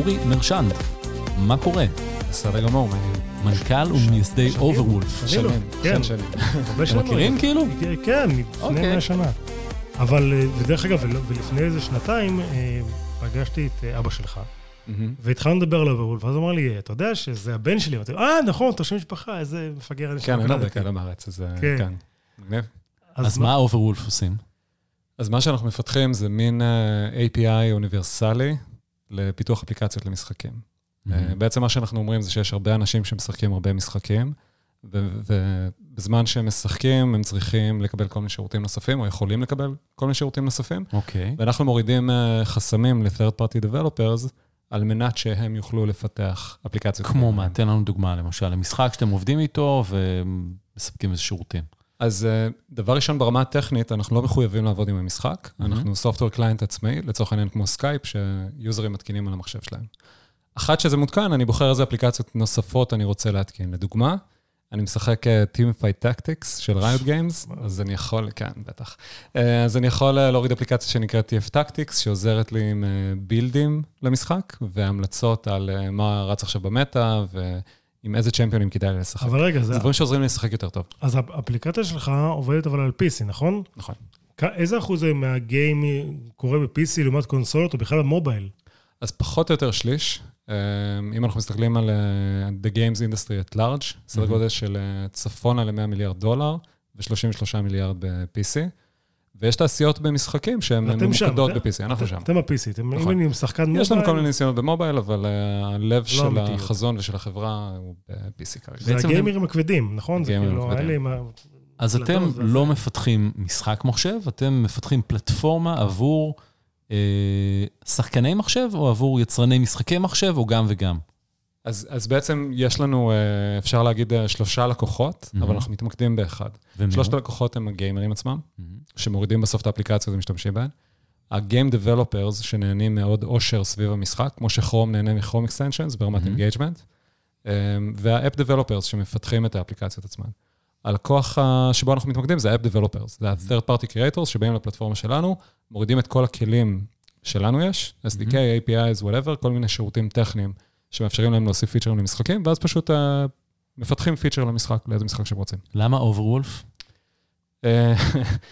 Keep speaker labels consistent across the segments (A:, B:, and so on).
A: אורי מרשנד, מה קורה?
B: בסדר גמור, מעניין.
A: מנכ"ל ומייסד Overwolf.
C: שנים,
B: כן,
C: כן.
B: שנים.
A: אתם. מכירים כאילו?
C: כן, לפני
A: אוקיי.
C: 100 שנה. אבל, אה, ודרך אגב, ול- ולפני איזה שנתיים, אה, פגשתי את אה, אבא שלך. והתחלנו לדבר על Overwolf, ואז הוא אמר לי, אתה יודע שזה הבן שלי? אמרתי, אה, נכון, אתה שם משפחה, איזה מפגר אני
B: כן, אין הרבה כאלה בארץ, אז
C: כן.
B: כן. מגניב.
A: אז מה Overwolf עושים?
B: אז מה שאנחנו מפתחים זה מין API אוניברסלי לפיתוח אפליקציות למשחקים. אה, בעצם מה שאנחנו אומרים זה שיש הרבה אנשים שמשחקים הרבה משחקים, ובזמן שהם משחקים, הם צריכים לקבל כל מיני שירותים נוספים, או יכולים לקבל כל מיני שירותים נוספים,
A: אוקיי.
B: ואנחנו מורידים אה, חסמים ל-third party developers, על מנת שהם יוכלו לפתח אפליקציות.
A: כמו מה? תן לנו דוגמה, למשל, למשחק שאתם עובדים איתו ומספקים איזה שירותים.
B: אז אה, דבר ראשון, ברמה הטכנית, אנחנו לא מחויבים לעבוד עם המשחק.
A: Mhm.
B: אנחנו software client עצמאי, לצורך העניין כמו סקייפ, שיוזרים מתקינים על המחשב שלהם. אחרי שזה מותקן, אני בוחר איזה אפליקציות נוספות אני רוצה להתקין. לדוגמה, אני משחק אה, Teamfight Tactics של Riot Games, אז אני יכול, כן, בטח. אה, אז אני יכול להוריד אפליקציה שנקראת TF Tactics, שעוזרת לי עם build ים למשחק, והמלצות על מה רץ עכשיו ב meta, ועם איזה צ'מפיונים כדאי לשחק.
C: אבל רגע, זה-
B: זה דברים שעוזרים לי לשחק יותר טוב.
C: אז האפליקציה שלך עובדת אבל על PC, נכון?
B: נכון.
C: איזה אחוז מהגיים קורה ב-PC לעומת קונסולות, או בכלל במובייל?
B: אז פחות או יותר שליש. אה, אם אנחנו מסתכלים על אה, the games industry at large, סדר. גודל של אה, צפונה ל-100 מיליארד דולר ו-33 מיליארד ב-PC. ויש תעשיות במשחקים שהן ממוקדות ב-PC, אנחנו שם.
C: אתם ה-PC, אתם- אם
B: נכון.
C: עם שחקן מובייל...
B: יש לנו כל מיני ניסיונות במובייל, אבל אה, הלב של
C: אמיתי.
B: החזון ושל החברה הוא ב-PC כרגע.
C: זה הגיימרים הכבדים, נכון? זה כאילו. האלה עם ה...
A: אז אתם. לא מפתחים משחק מחשב, אתם מפתחים פלטפורמה עבור אה, שחקני מחשב, או עבור יצרני משחקי מחשב, או גם וגם?
B: אז, אז בעצם יש לנו, אה, אפשר להגיד, אה, שלושה לקוחות,
A: מהמם.
B: אבל אנחנו מתמקדים באחד.
A: ומי
B: שלושת? הלקוחות הם הגיימרים עצמם.
A: מהמם.
B: שמורידים בסוף את האפליקציות ומשתמשים בהן. ה-game developers שנהנים מעוד עושר סביב המשחק, כמו ש Chrome נהנה מ Chrome extensions ברמת. engagement, וה-app developers שמפתחים את האפליקציות עצמן. הלקוח שבו אנחנו מתמקדים זה ה-app developers, זה ה-third party creators שבאים לפלטפורמה שלנו, מורידים את כל הכלים שלנו יש, SDK, APIs, whatever, כל מיני שירותים טכניים שמאפשרים להם להוסיף פיצ'רים למשחקים, ואז פשוט אה, מפתחים פיצ'ר למשחק, לאיזה משחק שהם רוצים.
A: למה Overwolf?
B: אה.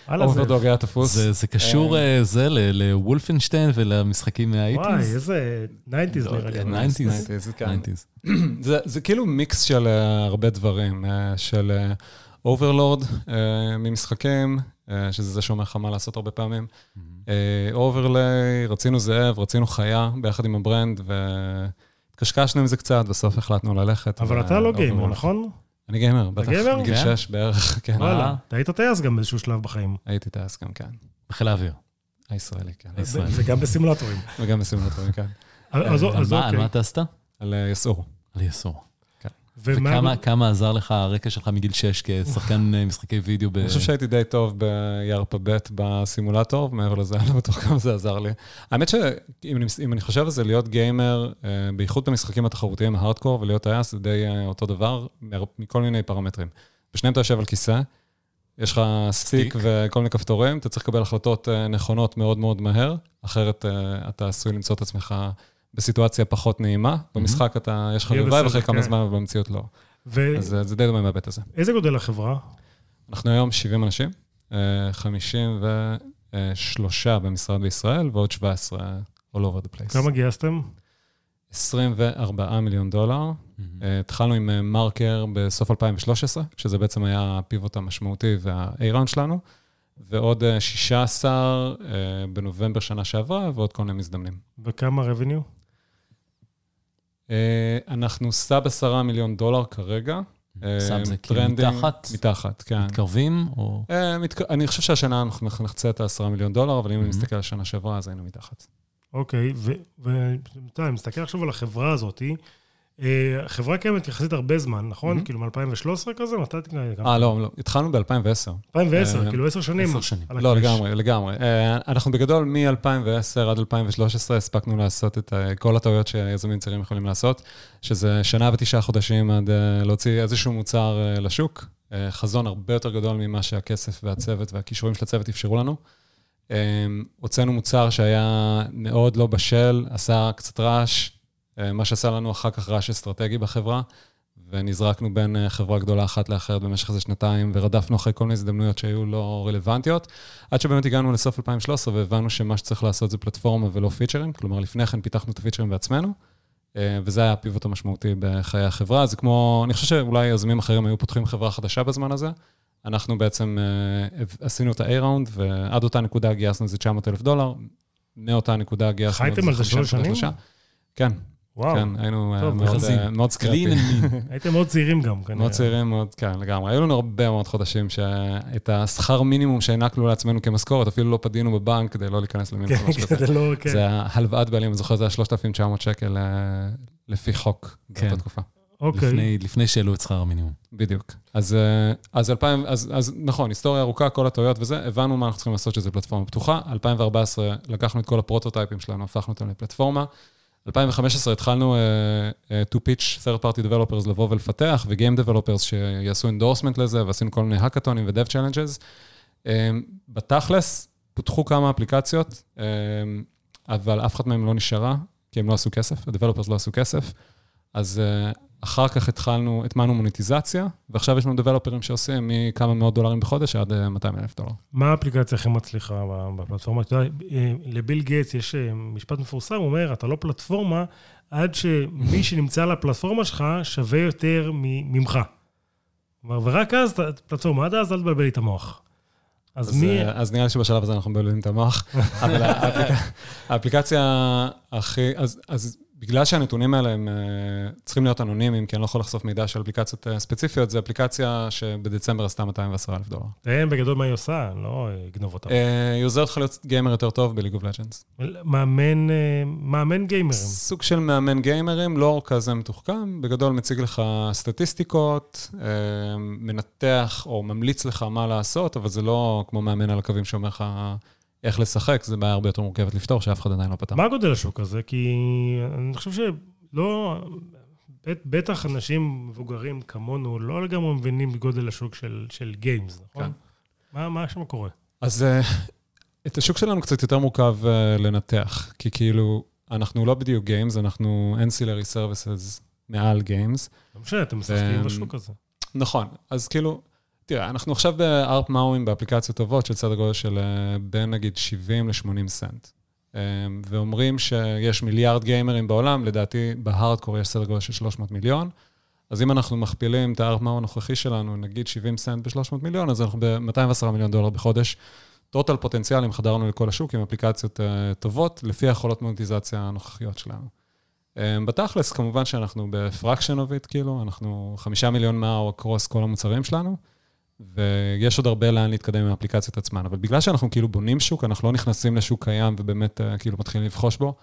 B: Overdog היה תפוס.
A: זה זה קשור אה, זה ל Wolfenstein ולמשחקים מה-80's?
C: וואי, איזה 90's
A: לא
C: נראה לי.
A: יודע,
C: אבל.
A: 90s.
B: 90s, כן.
A: 90s.
B: זה, זה כאילו מיקס של uh, הרבה דברים, uh, של overlord uh, ממשחקים, uh, שזה זה שאומר לך מה לעשות הרבה פעמים. overlay, רצינו זאב, רצינו חיה ביחד עם ה brand, והתקשקשנו עם זה קצת, בסוף החלטנו ללכת.
C: אבל אתה לא גיימר,
B: Overlord.
C: נכון?
B: אני גיימר, בטח.
C: גיימר?
B: מגיל
A: כן?
B: שש בערך, כן.
C: וואלה. אתה היית טייס גם באיזשהו שלב בחיים.
B: הייתי טייס גם, כן.
A: בחיל האוויר.
B: הישראלי, כן.
C: וגם בסימולטורים.
B: וגם בסימולטורים, כן.
C: אז
A: על
C: אז
A: מה- על
C: אוקיי.
A: מה אתה עשת?
B: על אה, יסעור.
A: על יסור.
C: ומה-
A: וכמה כמה עזר לך הרקע שלך מגיל 6 כשחקן אה, משחקי וידאו ב...
B: אני חושב שהייתי די טוב בירפא ב' בסימולטור, ומעבר לזה, אני לא בטוח כמה זה עזר לי. האמת שאם אני, אני חושב על זה, להיות גיימר, אה, בייחוד במשחקים התחרותיים, ההארדקור, ולהיות טייס, זה די אה, אותו דבר, מכל מיני פרמטרים. בשניהם אתה יושב על כיסא, יש לך stick
A: stick.
B: וכל מיני כפתורים, אתה צריך לקבל החלטות נכונות מאוד מאוד מהר, אחרת אתה עשוי למצוא את עצמך בסיטואציה פחות נעימה. במשחק אתה, יש לך
C: בסדר,
B: ואחרי כמה
C: כן.
B: זמן, אבל במציאות לא. אז אה, זה די דומה בהיבט הזה.
C: גודל החברה?
B: אנחנו היום 70 אנשים, אה, 53 במשרד בישראל ועוד 17 all over the place.
C: כמה גייסתם?
B: 24 מיליון דולר.
A: מהמם.
B: אה, התחלנו עם אה, מרקר בסוף 2013, שזה בעצם היה הפיבוט המשמעותי וה-A-Round שלנו, ועוד אה, 16 אה, בנובמבר שנה שעברה, ועוד כל מיני מזדמנים.
C: וכמה revenue?
B: אה, אנחנו סאב 10 מיליון דולר כרגע. אה,
A: סאב זה כאילו
B: טרנדים-
A: מתחת?
B: מתחת, כן.
A: מתקרבים, או...
B: אה, אני חושב שהשנה אנחנו נחצה את ה-10 מיליון דולר, אבל אם אני
A: Mhm.
B: מסתכל על השנה שעברה, אז היינו מתחת.
C: אוקיי, ואתה, מסתכל עכשיו על החברה הזאת. אה, החברה קיימת יחסית הרבה זמן, נכון? כאילו מ-2013 כזה? מתי...
B: אה, לא, לא, התחלנו ב-2010.
C: 2010,
B: אה,
C: כאילו עשר שנים.
A: עשר שנים.
B: לא. לגמרי, לגמרי. אה, אנחנו בגדול מ-2010 עד 2013 הספקנו לעשות את אה, כל הטעויות שיזמים צעירים יכולים לעשות, שזה שנה ותשעה חודשים עד אה, להוציא איזשהו מוצר אה, לשוק. אה, חזון הרבה יותר גדול ממה שהכסף והצוות והכישורים של הצוות אפשרו לנו. אה, הוצאנו מוצר שהיה מאוד לא בשל, עשה קצת רעש, אה, מה שעשה לנו אחר כך רעש אסטרטגי בחברה, ונזרקנו בין אה, חברה גדולה אחת לאחרת במשך איזה שנתיים, ורדפנו אחרי כל מיני הזדמנויות שהיו לא רלוונטיות, עד שבאמת הגענו לסוף 2013 והבנו שמה שצריך לעשות זה פלטפורמה ולא פיצ'רים, כלומר, לפני כן פיתחנו את הפיצ'רים בעצמנו, אה, וזה היה הפיבוט המשמעותי בחיי החברה. זה כמו, אני חושב שאולי יזמים אחרים היו פותחים חברה חדשה בזמן הזה. אנחנו בעצם עשינו את ה-A-Round, ועד אותה נקודה גייסנו איזה 900 אלף דולר. מאותה נקודה גייסנו...
C: חייתם על זה שלוש שנים?
B: כן.
C: וואו.
B: כן, היינו
C: טוב,
B: מאוד,
A: יחסית.
B: מאוד סקרפי.
A: Clean and mean.
C: הייתם מאוד צעירים גם, כנראה.
B: מאוד צעירים, מאוד, כן, לגמרי. היו לנו הרבה מאוד חודשים שאת השכר מינימום שהענקנו לעצמנו כמשכורת, אפילו לא פדינו בבנק כדי לא להיכנס למינוס
C: כן. זה לא, כן.
B: זה ההלוואת בעלים, אני זוכר, זה היה 3,900 שקל אה, לפי חוק
A: כן.
B: באותה תקופה.
C: אוקיי.
A: לפני- לפני שהעלו את שכר המינימום.
B: בדיוק. אז, אה, אז, 2000, אז, אז נכון, היסטוריה ארוכה, כל הטעויות וזה, הבנו מה אנחנו צריכים לעשות שזה פלטפורמה פתוחה. 2014 לקחנו את כל הפרוטוטייפים שלנו, הפכנו אותם לפלטפורמה. 2015 התחלנו uh, uh, to pitch third party developers לבוא ולפתח, ו-game developers שיעשו endorsement לזה, ועשינו כל מיני האקתונים ו-dev challenges. Um, בתכלס, פותחו כמה אפליקציות, um, אבל אף אחת מהן לא נשארה, כי הם לא עשו כסף, ה-developers לא עשו כסף. אז uh, אחר כך התחלנו, הטמענו מוניטיזציה, ועכשיו יש לנו דבלופרים שעושים מכמה מאות דולרים בחודש עד אה, 200 אלף דולר.
C: מה האפליקציה הכי מצליחה בפלטפורמה? אתה יודע, אה, לביל גייטס יש אה, משפט מפורסם, הוא אומר, אתה לא פלטפורמה עד שמי שנמצא על הפלטפורמה שלך שווה יותר ממך. ורק אז פלטפורמה, עד אז אל תבלבל לי את המוח. אז
B: אז,
C: מי...
B: אה, אז נראה לי שבשלב הזה אנחנו מבלבלים את המוח, אבל האפליק... האפליקציה הכי... אז, אז בגלל שהנתונים האלה הם אה, צריכים להיות אנונימיים, כי אני לא יכול לחשוף מידע של אפליקציות אה, ספציפיות, זו אפליקציה שבדצמבר עשתה 210 אלף דולר.
C: תראה בגדול מה היא עושה, לא אגנוב אותה.
B: אה, היא עוזרת לך להיות גיימר יותר טוב ב League of
C: Legends. מאמן, מאמן גיימרים.
B: סוג של מאמן גיימרים, לא כזה מתוחכם, בגדול מציג לך סטטיסטיקות, מנתח או ממליץ לך מה לעשות, אבל זה לא כמו מאמן על הקווים שאומר לך איך לשחק, זה בעיה הרבה יותר מורכבת לפתור, שאף אחד עדיין לא פתר.
C: מה גודל השוק הזה? כי אני חושב שלא... בט- בטח אנשים מבוגרים כמונו לא לגמרי מבינים גודל השוק של, של games, נכון?
B: כן.
C: מה, מה שם קורה?
B: אז אה, את השוק שלנו קצת יותר מורכב אה, לנתח, כי כאילו, אנחנו לא בדיוק games, אנחנו ancillary services מעל games.
C: לא משנה, אתם משחקים בשוק הזה.
B: נכון, אז כאילו, תראה, אנחנו עכשיו ב ARPMAU ים באפליקציות טובות של סדר גודל של אה, בין נגיד 70 ל-80 סנט. אה, ואומרים שיש מיליארד גיימרים בעולם, לדעתי בהארדקור יש סדר גודל של 300 מיליון. אז אם אנחנו מכפילים את ה ARPMAU הנוכחי שלנו, נגיד 70 סנט ב-300 מיליון, אז אנחנו ב-210 מיליון דולר בחודש. total פוטנציאל, אם חדרנו לכל השוק עם אפליקציות אה, טובות, לפי היכולות מוניטיזציה הנוכחיות שלנו. אה, בתכלס, כמובן שאנחנו ב fraction of it, כאילו, אנחנו חמישה מיליון MAU across כל המוצרים שלנו, ויש עוד הרבה לאן להתקדם עם האפליקציות עצמן. אבל בגלל שאנחנו כאילו בונים שוק, אנחנו לא נכנסים לשוק קיים ובאמת אה, כאילו מתחילים לבחוש בו,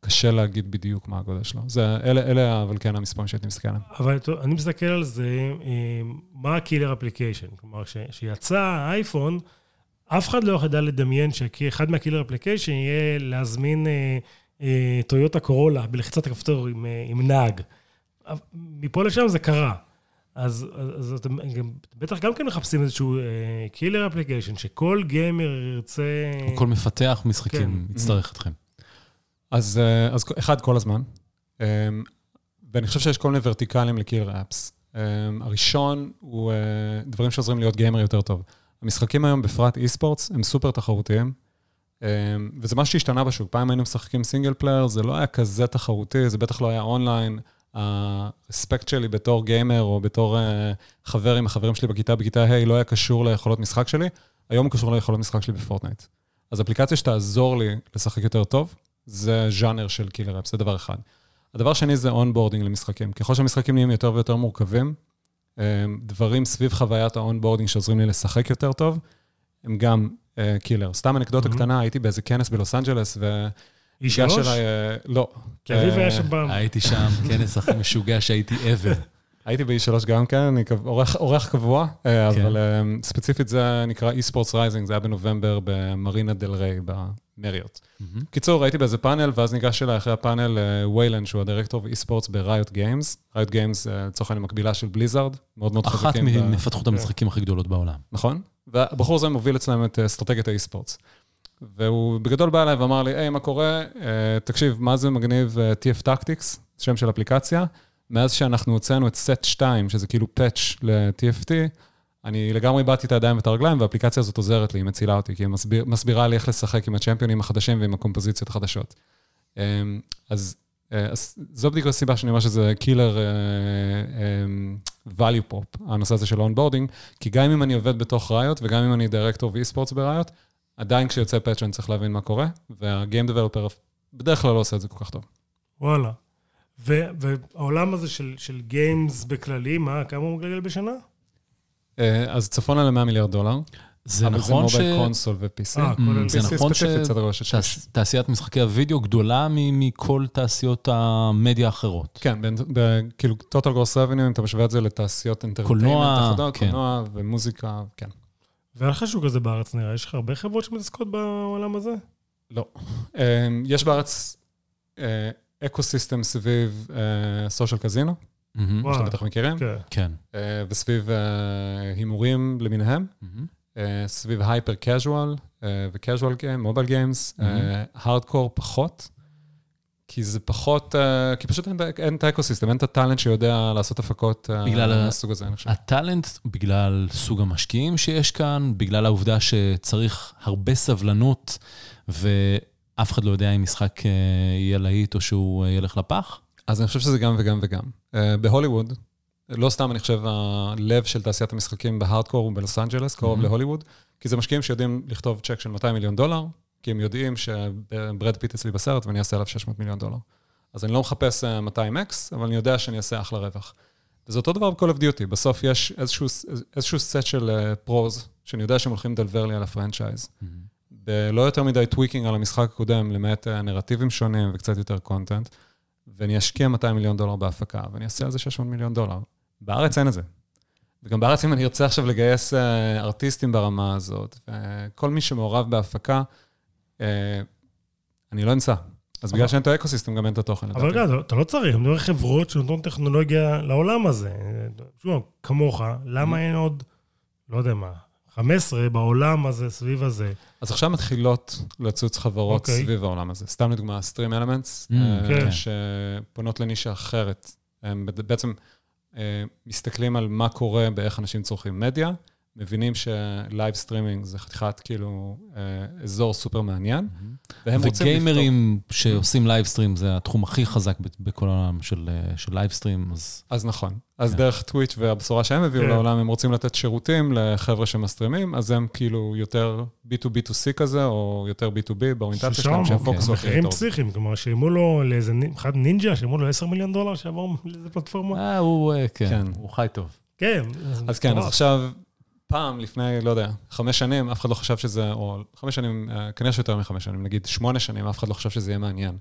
B: קשה להגיד בדיוק מה הגודל שלו. זה, אלה, אלה אבל כן המספרים שהייתי מסתכל עליהם.
C: אבל אני מסתכל על זה, אה, מה ה killer application? כלומר, כשיצא האייפון, אף אחד לא ידע לדמיין שאחד מה killer application יהיה להזמין אה, אה, טויוטה קורולה בלחיצת הכפתור עם, אה, עם נהג. מפה לשם זה קרה. אז, אז, אז אתם גם, בטח גם כן מחפשים איזשהו killer application, שכל גיימר ירצה...
A: או כל מפתח משחקים
C: כן.
A: יצטרך אתכם.
B: אז, אה, אז אחד, כל הזמן. אה, ואני חושב שיש כל מיני ורטיקלים ל-killer apps. אה, הראשון הוא אה, דברים שעוזרים להיות גיימר יותר טוב. המשחקים היום, בפרט eSports, הם סופר תחרותיים, אה, וזה משהו שהשתנה בשוק. פעם היינו משחקים single player, זה לא היה כזה תחרותי, זה בטח לא היה אונליין. ה-respect שלי בתור גיימר או בתור אה, חבר עם החברים שלי בכיתה, בכיתה ה', לא היה קשור ליכולות משחק שלי, היום הוא קשור ליכולות משחק שלי ב-Fortnite. אז אפליקציה שתעזור לי לשחק יותר טוב, זה ז'אנר של killer app, זה דבר אחד. הדבר שני זה onboarding למשחקים. ככל שהמשחקים נהיים יותר ויותר מורכבים, אה, דברים סביב חוויית ה-onboarding שעוזרים לי לשחק יותר טוב, הם גם killer. סתם אנקדוטה
C: Mhm.
B: קטנה, הייתי באיזה כנס בלוס אנג'לס, ו...
C: אי
B: ניגש
C: שלוש?
B: אליי, אה, לא.
C: כי אביב
B: אה,
C: היה שם פעם.
A: הייתי שם, כנס הכי משוגע שהייתי ever.
B: הייתי ב-E3 גם כן, אני אורח, אורח קבוע, אה,
A: כן.
B: אבל אה, ספציפית זה נקרא eSports Rising, זה היה בנובמבר במרינה דל ריי, במריות. קיצור, הייתי באיזה פאנל, ואז ניגש אליי אחרי הפאנל אה, ויילן, שהוא הדירקטור ב-eSports ב-Riot Games. Riot Games, אה, לצורך העניין, מקבילה של בליזארד, מאוד מאוד
A: אחת
B: חזקים. ב-
A: ממפתחות המשחקים הכי גדולות בעולם.
B: נכון? והבחור הזה מוביל אצלם את אה, אסטרטגיית האי-ספורטס. והוא בגדול בא אליי ואמר לי, היי, מה קורה? אה, תקשיב, מה זה מגניב אה, TF Tactics, שם של אפליקציה. מאז שאנחנו הוצאנו את סט 2, שזה כאילו patch ל-TFT, אני לגמרי איבדתי את הידיים ואת הרגליים, והאפליקציה הזאת עוזרת לי, היא מצילה אותי, כי היא מסביר, מסבירה לי איך לשחק עם הצ'מפיונים החדשים ועם הקומפוזיציות החדשות. אמ, אז, אה, אז זו בדיוק הסיבה שאני אומר שזה killer value prop, הנושא הזה של onboarding, כי גם אם אני עובד בתוך Riot, וגם אם אני director of eSports ב-Riot, עדיין כשיוצא patch אני צריך להבין מה קורה, וה-game developer בדרך כלל לא עושה את זה כל כך טוב.
C: וואלה. ו- והעולם הזה של, של games בכללי, מה, כמה הוא מגלגל בשנה?
B: אה, אז צפונה ל-100 מיליארד דולר.
A: זה נכון ש...
B: אבל זה mobile console ו-PC.
C: אה, כולל
A: זה
B: PC
A: נכון
B: ספציפית, סדר גודל של שש.
A: שתעשיית משחקי הוידאו גדולה מ- מכל תעשיות המדיה האחרות.
B: כן, כאילו, total gross revenue, אם אתה משווה את זה לתעשיות entertainment,
A: קולנוע, כן.
B: קולנוע ומוזיקה, כן.
C: ואין לך שוק כזה בארץ נראה, יש לך הרבה חברות שמתעסקות בעולם הזה?
B: לא. אה, יש בארץ ecosystem סביב
A: social
C: casino.
B: שאתם בטח מכירים,
C: כן.
A: כן.
B: אה, וסביב אה, הימורים למיניהם. אה, סביב hyper casual ו-casual game, mobile games, hardcore פחות, כי זה פחות, אה, כי פשוט אין- אין את ה-ecosystem, אין את ה-talent שיודע לעשות הפקות אה,
A: בגלל
B: מהסוג הזה, אני חושב.
A: ה-talent, בגלל סוג המשקיעים שיש כאן, בגלל העובדה שצריך הרבה סבלנות, ואף אחד לא יודע אם משחק אה, יהיה להיט או שהוא ילך לפח.
B: אז אני חושב שזה גם וגם וגם. בהוליווד, לא סתם אני חושב הלב של תעשיית המשחקים ב-hardcore הוא בלוס אנג'לס, קרוב
A: Mhm.
B: להוליווד, כי זה משקיעים שיודעים לכתוב צ'ק של 200 מיליון דולר, כי הם יודעים שברד פיט אצלי בסרט ואני אעשה עליו 600 מיליון דולר. אז אני לא מחפש אה, 200x, אבל אני יודע שאני אעשה אחלה רווח. וזה אותו דבר ב-Call of Duty, בסוף יש איזשהו, איזשהו סט של pros, שאני יודע שהם הולכים לדלבר לי על ה-franchise. בלא יותר מדי tweaking על המשחק הקודם, למעט אה, נרטיבים שונים וקצת יותר content, ואני אשקיע 200 מיליון דולר בהפקה, ואני אעשה על זה 600 מיליון דולר. בארץ אין את זה. וגם בארץ, אם אני ארצה עכשיו לגייס אה, ארטיסטים ברמה הזאת, וכל מי שמעורב בהפקה, אה, אני לא אמצא. אז בגלל שאין את ה-ecosystem, גם אין את התוכן.
C: אבל. רגע, אתה לא צריך, אני מדבר על חברות שנותנות טכנולוגיה לעולם הזה. שוב, כמוך, למה אין עוד, לא יודע מה, 15 בעולם הזה, סביב הזה?
B: אז עכשיו מתחילות לצוץ חברות
C: אוקיי.
B: סביב העולם הזה. סתם לדוגמה, Stream Elements,
A: Mm,
B: אה,
C: כן.
B: שפונות לנישה אחרת. הם בעצם אה, מסתכלים על מה קורה באיך אנשים צורכים מדיה, מבינים שלייב סטרימינג זה חתיכת כאילו אה, אזור סופר מעניין, והם רוצים לפתור...
A: וגיימרים שעושים livestream זה התחום הכי חזק בכל העולם של אה, של livestreams, אז
B: אז נכון. אז
A: כן.
B: דרך Twitch והבשורה שהם הביאו
C: כן.
B: לעולם, הם רוצים לתת שירותים לחבר'ה שמסטרימים, אז הם כאילו יותר B2B2C כזה, או יותר B2B באוריינטציה שלהם, שהפוקוס הוא
C: מחירים
B: ה-creator.
C: פסיכיים, כלומר, שילמו לו לאיזה, אחד נינג'ה, שילמו לו 10 מיליון דולר שיעבור לאיזה פלטפורמה?
A: אה, הוא, אה, כן,
B: כן.
A: הוא חי טוב.
C: כן.
B: אז כן, אז. עכשיו, פעם, לפני, לא יודע, חמש שנים, אף אחד לא חשב שזה, או חמש שנים, אה, כנראה שיותר מחמש שנים, נגיד שמונה שנים, אף אחד לא חשב שזה יהיה מעניין.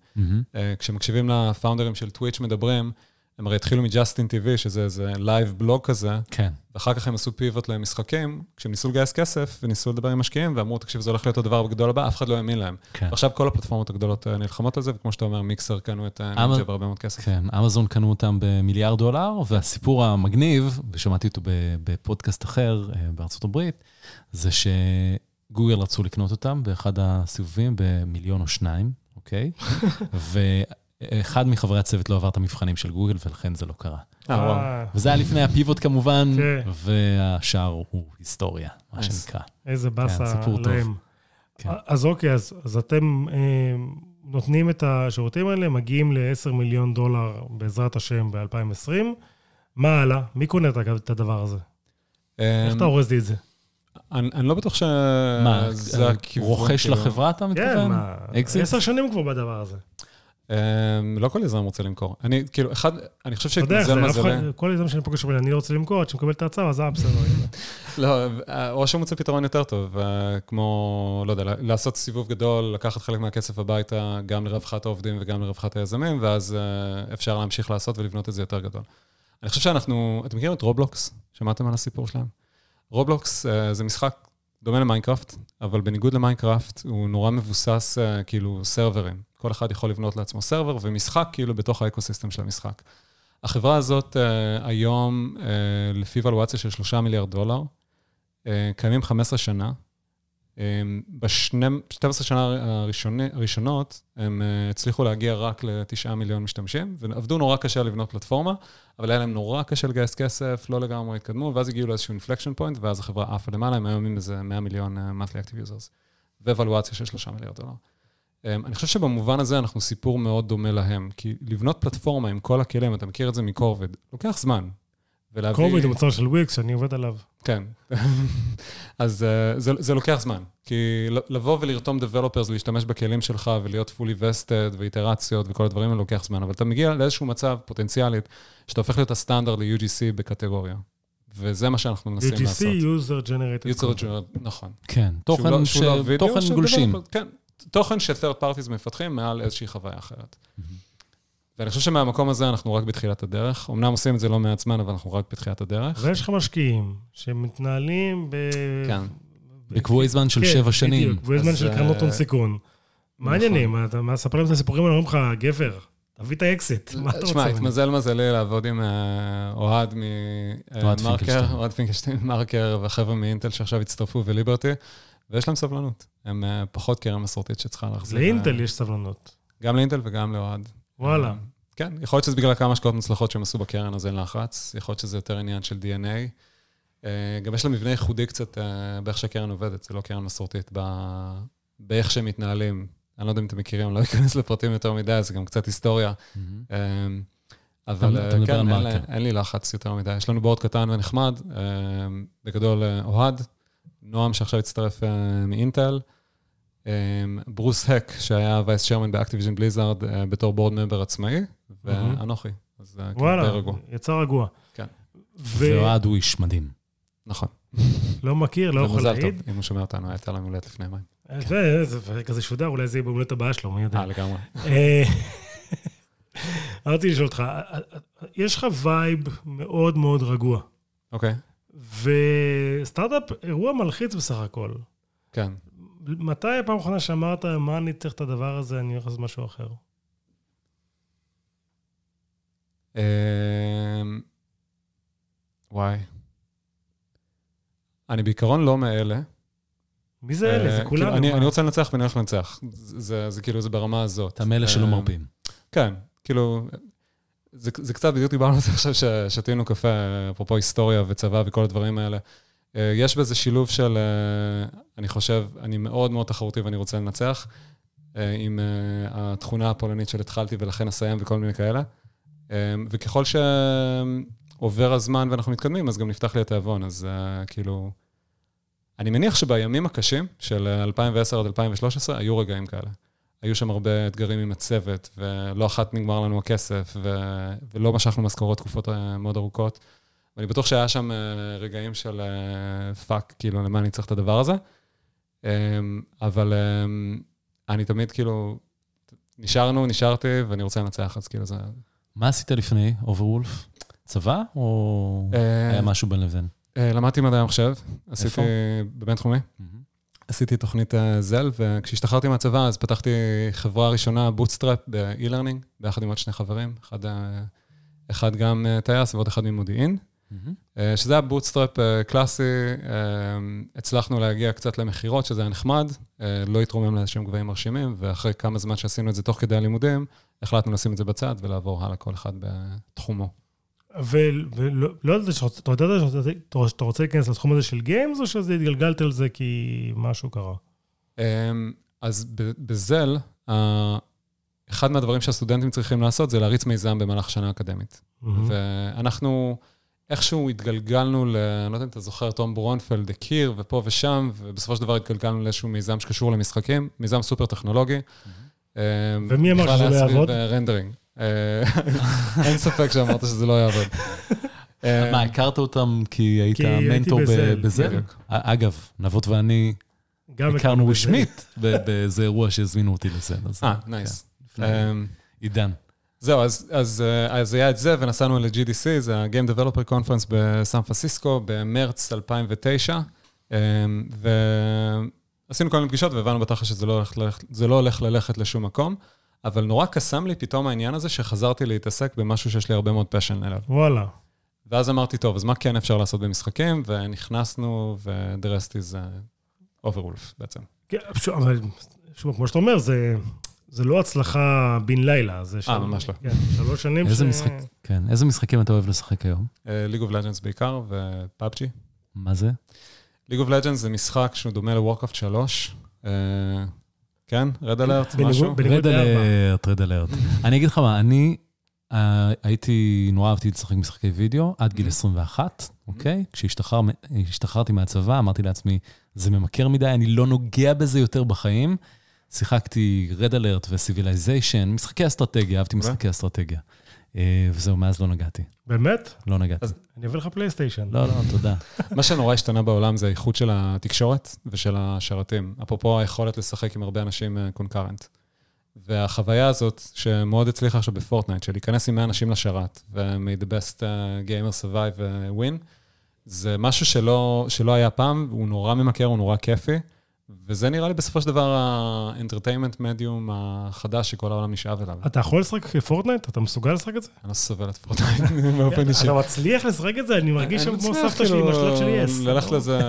B: אה, כשמקשיבים לפאונדרים של Twitch מדברים, הם הרי התחילו מ-Justin TV, שזה איזה live blog כזה,
A: כן.
B: ואחר כך הם עשו pivot למשחקים, כשהם ניסו לגייס כסף וניסו לדבר עם משקיעים, ואמרו, תקשיב, זה הולך להיות הדבר הגדול הבא, אף אחד לא האמין להם.
A: כן.
B: עכשיו כל הפלטפורמות הגדולות אה, נלחמות על זה, וכמו שאתה אומר, Mixer קנו את אה,
A: אבל-
B: נינג'ה בהרבה מאוד כסף.
A: כן, אמזון קנו אותם במיליארד דולר, והסיפור המגניב, ושמעתי אותו בפודקאסט אחר אה, בארצות הברית, זה שגוגל רצו לקנות אותם באחד הסיבובים במיליון או שניים, אוקיי? ואחד מחברי הצוות לא עבר את המבחנים של גוגל, ולכן זה לא קרה.
B: אה, וואו.
A: וזה היה לפני הפיבוט כמובן,
C: כן.
A: והשאר הוא היסטוריה, מה. שנקרא.
C: איזה באסה
A: סיפור טוב.
C: להם.
A: כן.
C: אז אוקיי, אז, אז אתם אה, נותנים את השירותים האלה, מגיעים ל-10 מיליון דולר בעזרת השם ב-2020. מה הלאה? מי קונה את הדבר הזה? איך אתה אורז לי את זה?
B: אני אני לא בטוח
A: מה,
B: שזה הכיוון.
A: רוכש
B: כאילו.
A: לחברה אתה
C: כן,
A: מתכוון?
C: מה,
A: אקזיט?
C: עשר שנים כבר בדבר הזה.
B: אמ, לא כל יזם רוצה למכור. אני, כאילו, אחד, אני חושב שהתמזל
C: אף
B: מזלי.
C: כל יזם שאני פוגש אני לא רוצה למכור, עד שמקבל את ההצעה, אז אה, בסדר.
B: לא, או שהוא מוצא פתרון יותר טוב, אה, כמו, לא יודע, לעשות סיבוב גדול, לקחת חלק מהכסף הביתה, גם לרווחת העובדים וגם לרווחת היזמים, ואז אה, אפשר להמשיך לעשות ולבנות את זה יותר גדול. אני חושב שאנחנו, אתם מכירים את Roblox? שמעתם על הסיפור שלהם? Roblox אה, זה משחק דומה ל-Minecraft, אבל בניגוד ל-Minecraft, הוא נורא מבוסס, כאילו, סרברים. כל אחד יכול לבנות לעצמו server ומשחק, כאילו, בתוך ה-ecosystem של המשחק. החברה הזאת אה, היום, אה, לפי ולואציה של 3 מיליארד דולר, אה, קיימים 15 שנה, ב-12 שנה הראשונות, הם הצליחו להגיע רק ל-9 מיליון משתמשים, ועבדו נורא קשה לבנות פלטפורמה, אבל היה להם נורא קשה לגייס כסף, לא לגמרי התקדמו, ואז הגיעו לאיזשהו inflection point, ואז החברה עפה למעלה, הם היום עם איזה 100 מיליון monthly active users, ואבלואציה של 3 מיליארד דולר. אני חושב שבמובן הזה אנחנו סיפור מאוד דומה להם, כי לבנות פלטפורמה עם כל הכלים, אתה מכיר את זה מ Corvid, לוקח זמן.
C: ולהביא... Corvid הוא מוצר של וויקס, שאני עובד עליו.
B: כן. אז uh, זה, זה לוקח זמן. כי לבוא ולרתום Developers להשתמש בכלים שלך ולהיות fully vested ואיטרציות וכל הדברים האלה לוקח זמן, אבל אתה מגיע לאיזשהו מצב פוטנציאלית שאתה הופך להיות הסטנדרט ל-UGC בקטגוריה. וזה מה שאנחנו מנסים
C: UGC,
B: לעשות.
C: UGC, user generated.
B: user generated, נכון.
A: כן, תוכן, לא, ש... לא תוכן גולשים.
B: כן, תוכן ש-third parties מפתחים מעל איזושהי חוויה אחרת. ואני חושב שמהמקום הזה אנחנו רק בתחילת הדרך. אמנם עושים את זה לא מעט זמן, אבל אנחנו רק בתחילת הדרך.
C: ויש לך משקיעים שמתנהלים ב...
B: כן.
A: בקבועי זמן של כן, שבע שנים.
C: בדיוק, קבועי זמן של קרנות הון סיכון. מה נכון. העניינים? אתה מספר להם את הסיפורים, אומרים לך, גבר, תביא את האקזיט, מה אתה רוצה?
B: תשמע, התמזל מזלי לעבוד עם אה, אוהד ממרקר, אוהד פינקלשטיין ממרקר, וחבר'ה מאינטל שעכשיו הצטרפו וליברטי, ויש להם סבלנות. הם אה, פחות קרן מסורתית שצריכה להחזיר.
C: לאינטל יש סבלנות.
B: גם לאינטל וגם לאוהד.
C: וואלה.
B: כן, יכול להיות שזה בגלל כמה השקעות מוצלחות שהם עשו בקרן, אז אין לחץ. יכול להיות שזה יותר עניין של DNA. אה, גם יש לה מבנה ייחודי קצת אה, באיך שהקרן עובדת, זה לא קרן מסורתית, באיך שהם מתנהלים. אני לא יודע אם אתם מכירים, אני לא אכנס לפרטים יותר מדי, זה גם קצת היסטוריה. אה, אבל כן, אין לי לחץ יותר מדי. יש לנו board קטן ונחמד, בגדול אוהד, נועם שעכשיו הצטרף מאינטל. אמ, ברוס הק, שהיה vice chairman ב Activision Blizzard אה, בתור board member עצמאי, ואנוכי. אז
C: אה, כאילו, וואלה, רגוע. יצא רגוע.
B: כן.
A: ואוהד הוא איש מדהים.
B: נכון.
C: לא מכיר, לא יכול להעיד.
B: טוב, אם הוא שומע אותנו, היה לו יום הולדת לפני
C: יומיים. כשזה ישודר, אולי זה יהיה בהולדת הבאה שלו, מי יודע.
B: אה, לגמרי.
C: רציתי לשאול אותך, יש לך vibe מאוד מאוד רגוע.
B: אוקיי.
C: וסטארט-אפ, אירוע מלחיץ בסך הכל.
B: כן.
C: מתי הפעם האחרונה שאמרת, מה אני צריך את הדבר הזה, אני הולך לעשות משהו אחר?
B: אמ, וואי. אני בעיקרון לא מאלה.
C: מי זה אלה? זה אה, כולנו.
B: כאילו, אני רוצה לנצח ואני הולך לנצח. זה כאילו, זה ברמה הזאת.
A: אתה מאלה שלא אה, מרפים.
B: כן, כאילו, זה קצת, בדיוק דיברנו על זה עכשיו ששתינו קפה, אפרופו היסטוריה וצבא וכל הדברים האלה. אה, יש בזה שילוב של, אה, אני חושב, אני מאוד מאוד תחרותי ואני רוצה לנצח, אה, עם התכונה הפולנית של התחלתי ולכן אסיים וכל מיני כאלה. וככל שעובר הזמן ואנחנו מתקדמים, אז גם נפתח לי התיאבון. אז כאילו, אני מניח שבימים הקשים של 2010 עד 2013 היו רגעים כאלה. היו שם הרבה אתגרים עם הצוות, ולא אחת נגמר לנו הכסף, ו... ולא משכנו משכורות תקופות מאוד ארוכות. ואני בטוח שהיה שם אה, רגעים של fuck, אה, כאילו, למה אני צריך את הדבר הזה. אמ, אבל אמ, אני תמיד, כאילו, נשארנו, נשארתי, ואני רוצה לנצח, אז כאילו זה...
A: מה עשית לפני אוברוולף? צבא, או אה, היה משהו בין לבין?
B: למדתי מדעי המחשב. עשיתי בבינתחומי. עשיתי תוכנית זל, וכשהשתחררתי מהצבא, אז פתחתי חברה ראשונה, bootstrap, ב-e-learning, ביחד עם עוד שני חברים. אחד, אחד גם טייס ועוד אחד ממודיעין. Mm-hmm. שזה היה bootstrap אה, קלאסי, אה, הצלחנו להגיע קצת למכירות, שזה היה נחמד, לא התרומם לאיזשהם גבהים מרשימים, ואחרי כמה זמן שעשינו את זה תוך כדי הלימודים, החלטנו לשים את זה בצד ולעבור הלאה כל אחד בתחומו.
C: ולא לא יודע, אתה יודע שאתה רוצה להיכנס לתחום הזה של גיימס, או שזה התגלגלת על זה כי משהו קרה?
B: אז בזל, אחד מהדברים שהסטודנטים צריכים לעשות זה להריץ מיזם במהלך שנה אקדמית. ואנחנו... איכשהו התגלגלנו ל... אני לא יודע אם אתה זוכר, תום ברונפלד הכיר, ופה ושם, ובסופו של דבר התגלגלנו לאיזשהו מיזם שקשור למשחקים, מיזם סופר טכנולוגי.
C: אה, ומי אמר שזה לא יעבוד?
B: rendering. אה, אין ספק שאמרת שזה לא יעבוד.
A: אה, מה, הכרת אותם כי היית מנטור בזה? אגב, נבות ואני הכרנו רשמית באיזה אירוע שהזמינו אותי לזה.
B: אה, nice.
A: כן, עידן.
B: זהו, אז, אז, אה, אז היה את זה, ונסענו ל-GDC, זה ה-Game Developer Conference בסן פרנסיסקו, במרץ 2009, אמ, ועשינו כל מיני פגישות, והבנו בתכל'ס שזה לא הולך, לא הולך ללכת לשום מקום, אבל נורא קסם לי פתאום העניין הזה שחזרתי להתעסק במשהו שיש לי הרבה מאוד passion אליו.
C: וואלה.
B: ואז אמרתי, טוב, אז מה כן אפשר לעשות במשחקים? ונכנסנו, rest is אוברוולף בעצם.
C: כן, אבל שוב, כמו שאתה אומר, זה, זה לא הצלחה בן לילה. זה של-
B: ממש לא.
C: כן, שלוש שנים
A: איזה משחק, כן, איזה משחקים אתה אוהב לשחק היום?
B: League of Legends בעיקר, ו PUBG.
A: מה זה?
B: League of Legends זה משחק שהוא דומה ל Warcraft 3. כן? רד אלרט, משהו?
A: רד. אלרט, רד אלרט. אני אגיד לך מה, אני אה, הייתי, נורא אהבתי לשחק משחקי וידאו עד גיל 21, אוקיי? כשהשתחררתי מהצבא, אמרתי לעצמי, זה ממכר מדי, אני לא נוגע בזה יותר בחיים. שיחקתי Red Alert ו Civilization, משחקי אסטרטגיה, אהבתי
B: אוקיי.
A: משחקי אסטרטגיה. אה, וזהו, מאז לא נגעתי.
C: באמת?
A: לא נגעתי.
B: אז-
C: אני אביא לך פלייסטיישן.
A: לא, לא, תודה.
B: מה שנורא השתנה בעולם זה האיכות של התקשורת ושל השרתים. אפרופו היכולת לשחק עם הרבה אנשים concurrent. והחוויה הזאת, שמאוד הצליחה עכשיו ב Fortnite, של להיכנס עם 100 אנשים לשרת, ו- may the best uh, gamer survive win, זה משהו שלא, שלא היה פעם, הוא נורא ממכר, הוא נורא כיפי, וזה נראה לי בסופו של דבר ה-entertainment medium החדש שכל העולם נשאב אליו.
C: אתה יכול לשחק Fortnite? אתה מסוגל לשחק את זה?
B: אני לא סובל את Fortnite באופן אישי.
C: אתה מצליח לשחק את זה? אני מרגיש שם כמו סבתא שלי עם
B: כאילו
C: השלט של יס.
B: ללכת לאיזה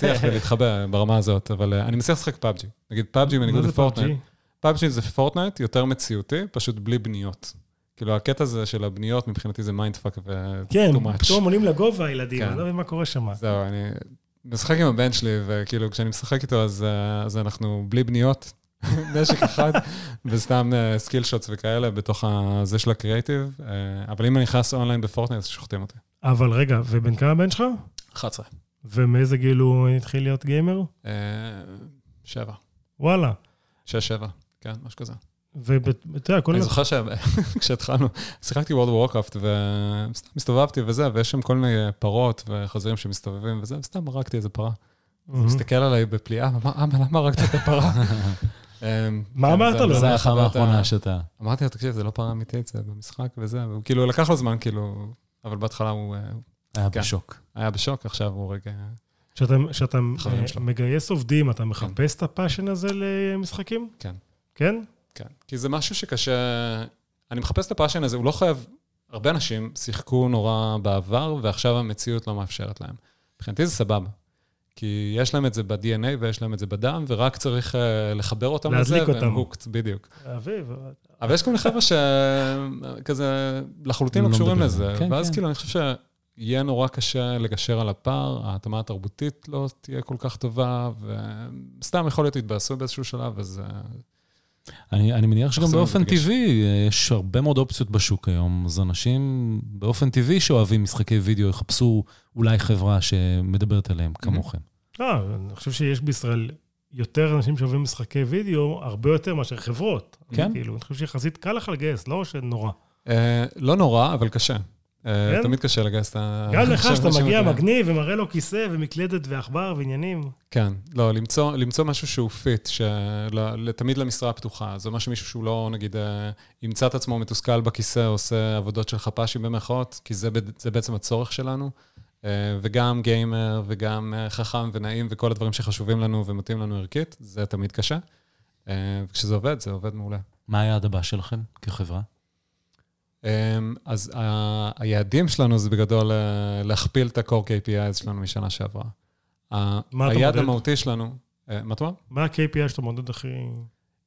B: שיח ולהתחבא ברמה הזאת, אבל אה, אני מצליח לשחק PUBG. נגיד PUBG בניגוד
C: ל
B: Fortnite.
C: PUBG?
B: PUBG זה Fortnite יותר מציאותי, פשוט בלי בניות. כאילו, הקטע הזה של הבניות, מבחינתי זה mindfuck ו...
C: כן. פתאום עולים לגובה הילדים,
B: כן.
C: אני לא מבין מה קורה שם.
B: זהו, אני משחק עם הבן שלי, וכאילו, כשאני משחק איתו, אז, אה, אז אנחנו בלי בניות, נשק אחד, וסתם skill shots וכאלה בתוך הזה של הקריאיטיב. אה, אבל אם אני נכנס online ב Fortnite, אז שוחטים אותי.
C: אבל רגע, ובן כמה הבן שלך?
B: 11.
C: ומאיזה גיל הוא התחיל להיות גיימר?
B: אה, שבע.
C: וואלה.
B: שש, שבע. כן, משהו כזה.
C: ואתה יודע, כל
B: אני. זוכר שכשהתחלנו, שיחקתי וורד וורקראפט וסתם הסתובבתי וזה, ויש שם כל מיני פרות וחזירים שמסתובבים וזה, וסתם הרגתי איזה פרה. הוא מסתכל עליי בפליאה, אמר, אבא, למה הרגת את הפרה? אמ,
C: מה
B: כן,
C: אמרת
B: זה-
C: לו?
B: זה חוויית
A: האחרונה שאתה...
B: אמרתי לו, תקשיב, זה לא פרה אמיתית, זה במשחק וזה, והוא כאילו, לקח לו זמן, כאילו, אבל בהתחלה הוא אה,
A: היה
B: כן.
A: בשוק.
B: היה בשוק, עכשיו הוא רגע...
C: כשאתה, אה. מגייס עובדים, אתה מחפש את ה passion הזה למשחקים?
B: כן.
C: כן?
B: כן, כי זה משהו שקשה... אני מחפש את הפאשן הזה, הוא לא חייב... הרבה אנשים שיחקו נורא בעבר, ועכשיו המציאות לא מאפשרת להם. מבחינתי זה סבבה. כי יש להם את זה ב-DNA ויש להם את זה בדם, ורק צריך uh, לחבר אותם לזה,
C: להדליק אותם.
B: והם hooked, בדיוק.
C: אביב,
B: אבל יש כל מיני חבר'ה שכזה לחלוטין לא
A: לא
B: קשורים. לזה.
A: כן,
B: ואז
A: כן.
B: כאילו, אני חושב שיהיה נורא קשה לגשר על הפער, ההתאמה התרבותית לא תהיה כל כך טובה, וסתם יכול להיות יתבאסו באיזשהו שלב, אז...
A: אני, אני מניח שגם
B: מחסום
A: באופן. טבעי, אה, יש הרבה מאוד אופציות בשוק היום, אז אנשים באופן טבעי שאוהבים משחקי וידאו יחפשו אולי חברה שמדברת עליהם כמוכם.
C: אה, אני חושב שיש בישראל יותר אנשים שאוהבים משחקי וידאו, הרבה יותר מאשר חברות.
A: כן.
C: כאילו, אני חושב שיחסית קל לך לגייס, לא שנורא.
B: אה, לא נורא, אבל קשה. אה,
C: כן?
B: תמיד קשה לגייס את ה...
C: גם לך שאתה מגיע מגניב ומראה לו כיסא ומקלדת ועכבר ועניינים.
B: כן, לא, למצוא, למצוא משהו שהוא fit, תמיד למשרה הפתוחה. זה משהו מישהו שהוא לא, נגיד, אה, ימצא את עצמו מתוסכל בכיסא, עושה עבודות של חפ"שים במרכאות, כי זה, זה בעצם הצורך שלנו. אה, וגם gamer, וגם חכם ונעים, וכל הדברים שחשובים לנו ומתאים לנו ערכית, זה תמיד קשה. וכשזה עובד, זה עובד מעולה.
A: מה היעד הבא שלכם כחברה?
B: אמ, אז ה- היעדים שלנו זה בגדול אה, להכפיל את ה-core KPIs שלנו משנה שעברה. ה-
C: מה אתה
B: היעד
C: מודד?
B: המהותי שלנו, אה, מה אתה אומר?
C: מה ה-KPI שאתה מודד הכי...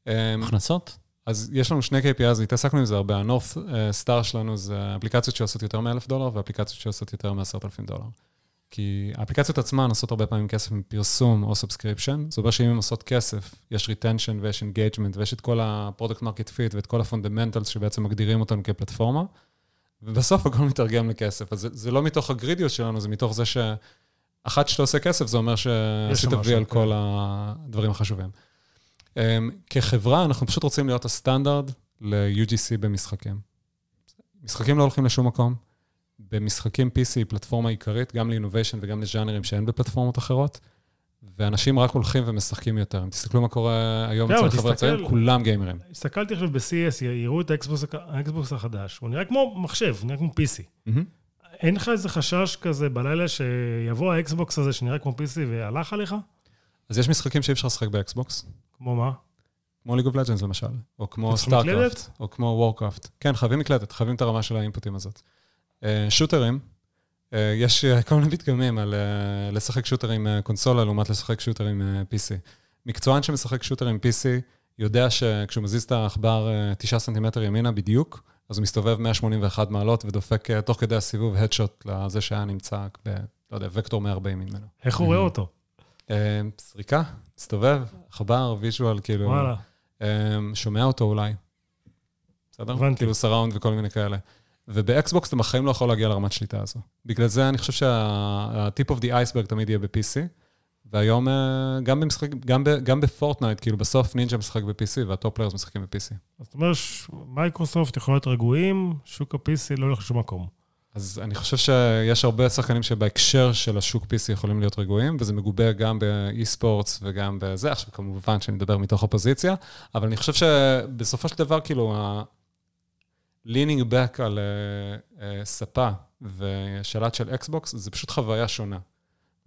B: אמ,
A: הכנסות?
B: אז יש לנו שני KPIs, התעסקנו עם זה הרבה. ה-North Star שלנו זה אפליקציות שעושות יותר מ-1,000 דולר ואפליקציות שעושות יותר מ-10,000 דולר. כי האפליקציות עצמן עושות הרבה פעמים כסף מפרסום או subscription. זה אומר שאם הן עושות כסף, יש retention ויש engagement ויש את כל ה-product market fit ואת כל ה-fundamentals שבעצם מגדירים אותנו כפלטפורמה, ובסוף הכל מתרגם לכסף. אז זה, זה לא מתוך הגרידיות שלנו, זה מתוך זה שאחת שאתה עושה כסף, זה אומר שעשית וי על
C: כן.
B: כל הדברים החשובים. Um, כחברה, אנחנו פשוט רוצים להיות הסטנדרט ל-UGC במשחקים. משחקים לא הולכים לשום מקום. במשחקים PC היא פלטפורמה עיקרית, גם לאינוביישן וגם לז'אנרים שאין בפלטפורמות אחרות, ואנשים רק הולכים ומשחקים יותר. אם תסתכלו מה קורה היום
C: כן,
B: אצל
C: אבל
B: חבר'ה
C: תסתכל-
B: צעירים, כולם גיימרים.
C: הסתכלתי עכשיו ב-CES, הראו את האקסבוקס, החדש, הוא נראה כמו מחשב, נראה כמו PC.
B: מהמם.
C: אין לך איזה חשש כזה בלילה שיבוא האקסבוקס הזה שנראה כמו PC והלך עליך?
B: אז יש משחקים שאי אפשר לשחק באקסבוקס,
C: כמו מה?
B: כמו ליג אוף לג'נדס למשל, או כמו? סטארקראפט, או כמו וורקראפט. כן, חייבים מקלדת, חייבים את הרמה של ה inputs הזאת. אה, shooters, אה, יש אה, כל מיני פתגמים על לשחק shooter עם קונסולה לעומת לשחק shooter עם PC. מקצוען שמשחק shooter עם PC יודע שכשהוא מזיז את העכבר אה, 9 סנטימטר ימינה בדיוק, אז הוא מסתובב 181 מעלות ודופק תוך כדי הסיבוב headshot לזה שהיה נמצא ב... לא יודע, וקטור 140 ממנו.
C: איך הוא רואה אותו?
B: אה, סריקה, מסתובב, עכבר, visual, כאילו...
C: וואלה.
B: שומע אותו אולי. בסדר?
C: הבנתי.
B: כאילו surround וכל מיני כאלה. ובאקסבוקס אתה בחיים לא יכול להגיע לרמת שליטה הזו. בגלל זה אני חושב שה-tip of the iceberg תמיד יהיה ב-PC, והיום אה, גם במשחק, גם, ב, גם בפורטנייט, כאילו בסוף נינג'ה משחק ב-PC וה top players משחקים ב-PC.
C: זאת אומרת, מייקרוסופט יכול להיות רגועים, שוק ה-PC לא הולך לשום מקום.
B: אז אני חושב שיש הרבה שחקנים שבהקשר של השוק PC יכולים להיות רגועים, וזה מגובה גם ב esports וגם בזה. עכשיו, כמובן שאני מדבר מתוך עופו-פוזיציה, אבל אני חושב שבסופו של דבר, כאילו, leaning back על uh, uh, ספה ושלט של אקסבוקס, זה פשוט חוויה שונה.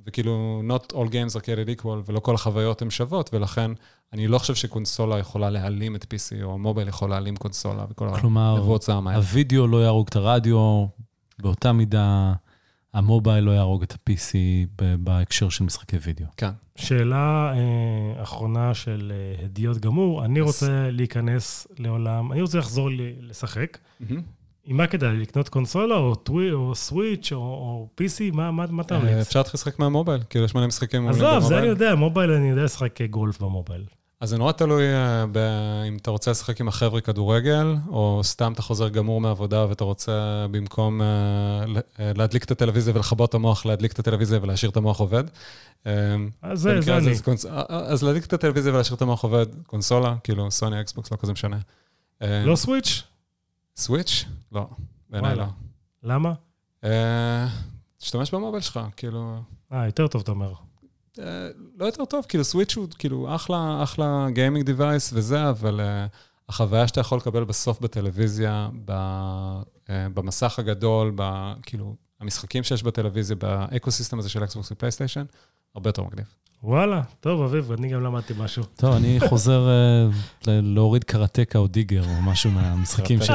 B: וכאילו, not all games are created equal, ולא כל החוויות הן שוות, ולכן אני לא חושב שקונסולה יכולה להעלים את PC, או מובייל יכול להעלים קונסולה, וכל
A: כלומר,
B: הנבואות זעם האלה.
A: הווידאו לא יהרוג את הרדיו, באותה מידה המובייל לא יהרוג את ה-PC בהקשר של משחקי וידאו.
B: כן.
C: שאלה אה, אחרונה של אה, הדיוט גמור, אני
B: Yes.
C: רוצה להיכנס לעולם, אני רוצה לחזור ל- לשחק.
B: מהמם.
C: עם מה כדאי? לקנות קונסולה או טווי או סוויץ' או, או PC? מה, מה, מה אתה
B: אה,
C: ממליץ?
B: אפשר להתחיל לשחק מהמובייל, כאילו יש מלא משחקים מעולים
C: עזוב, זה אני. יודע, מובייל אני יודע לשחק גולף במובייל.
B: אז זה נורא תלוי אה, ב- אם אתה רוצה לשחק עם החבר'ה כדורגל, או סתם אתה חוזר גמור מהעבודה ואתה רוצה במקום אה, אה, להדליק את הטלוויזיה ולכבות את המוח, להדליק את הטלוויזיה ולהשאיר את המוח עובד.
C: אז זה, זה אני.
B: קונס- אז להדליק את הטלוויזיה ולהשאיר את המוח עובד, קונסולה, כאילו סוני, אקסבוקס, לא כזה משנה.
C: לא סוויץ'?
B: סוויץ'? לא, בעיניי לא.
C: למה?
B: תשתמש במובייל שלך, כאילו...
C: אה, יותר טוב, אתה אומר.
B: אה, לא יותר טוב, כאילו סוויץ' הוא כאילו אחלה, אחלה gaming device וזה, אבל uh, החוויה שאתה יכול לקבל בסוף בטלוויזיה, ב, uh, במסך הגדול, ב, כאילו, המשחקים שיש בטלוויזיה, ב ecosystem הזה של אקסבוקס ופלייסטיישן, הרבה יותר מגניב.
C: וואלה, טוב, אביב, אני גם למדתי משהו.
A: טוב, אני חוזר אה, להוריד קראטקה או דיגר או משהו מהמשחקים של...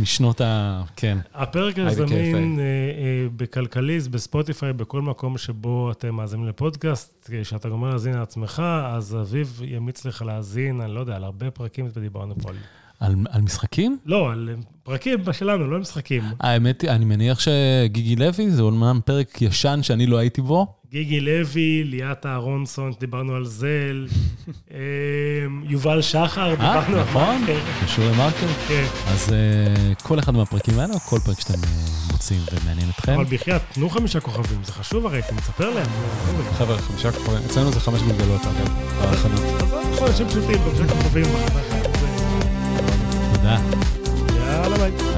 A: משנות ה... כן.
C: הפרק
B: IDKFA.
C: הזמין אה, אה, בכלכליסט, בספוטיפיי, בכל מקום שבו אתם מאזינים לפודקאסט, כשאתה גומר להאזין לעצמך, אז אביב ימיץ לך להאזין, אני לא יודע, על הרבה פרקים ודיברנו פה על...
A: על, על משחקים?
C: לא, על פרקים שלנו, לא משחקים.
A: האמת היא, אני מניח שגיגי לוי זה אומנם פרק ישן שאני לא הייתי בו.
C: גיגי לוי, ליאת אהרונסון, דיברנו על זל, אה, יובל שחר,
A: אה,
C: דיברנו על...
A: נכון,
C: מרקר.
A: קשור למרקר.
C: כן,
A: אז אה, כל אחד מהפרקים האלה, כל פרק שאתם אה, מוצאים ומעניין אתכם.
C: אבל בחייאת, תנו חמישה כוכבים, זה חשוב הרי, אתה מספר להם.
B: חבר'ה, חמישה כוכבים, אצלנו זה חמש גולגלות, אגב, בחנות.
C: אז אנחנו אנשים פשוטים, חמישה כוכבים. det. Jalla, bye.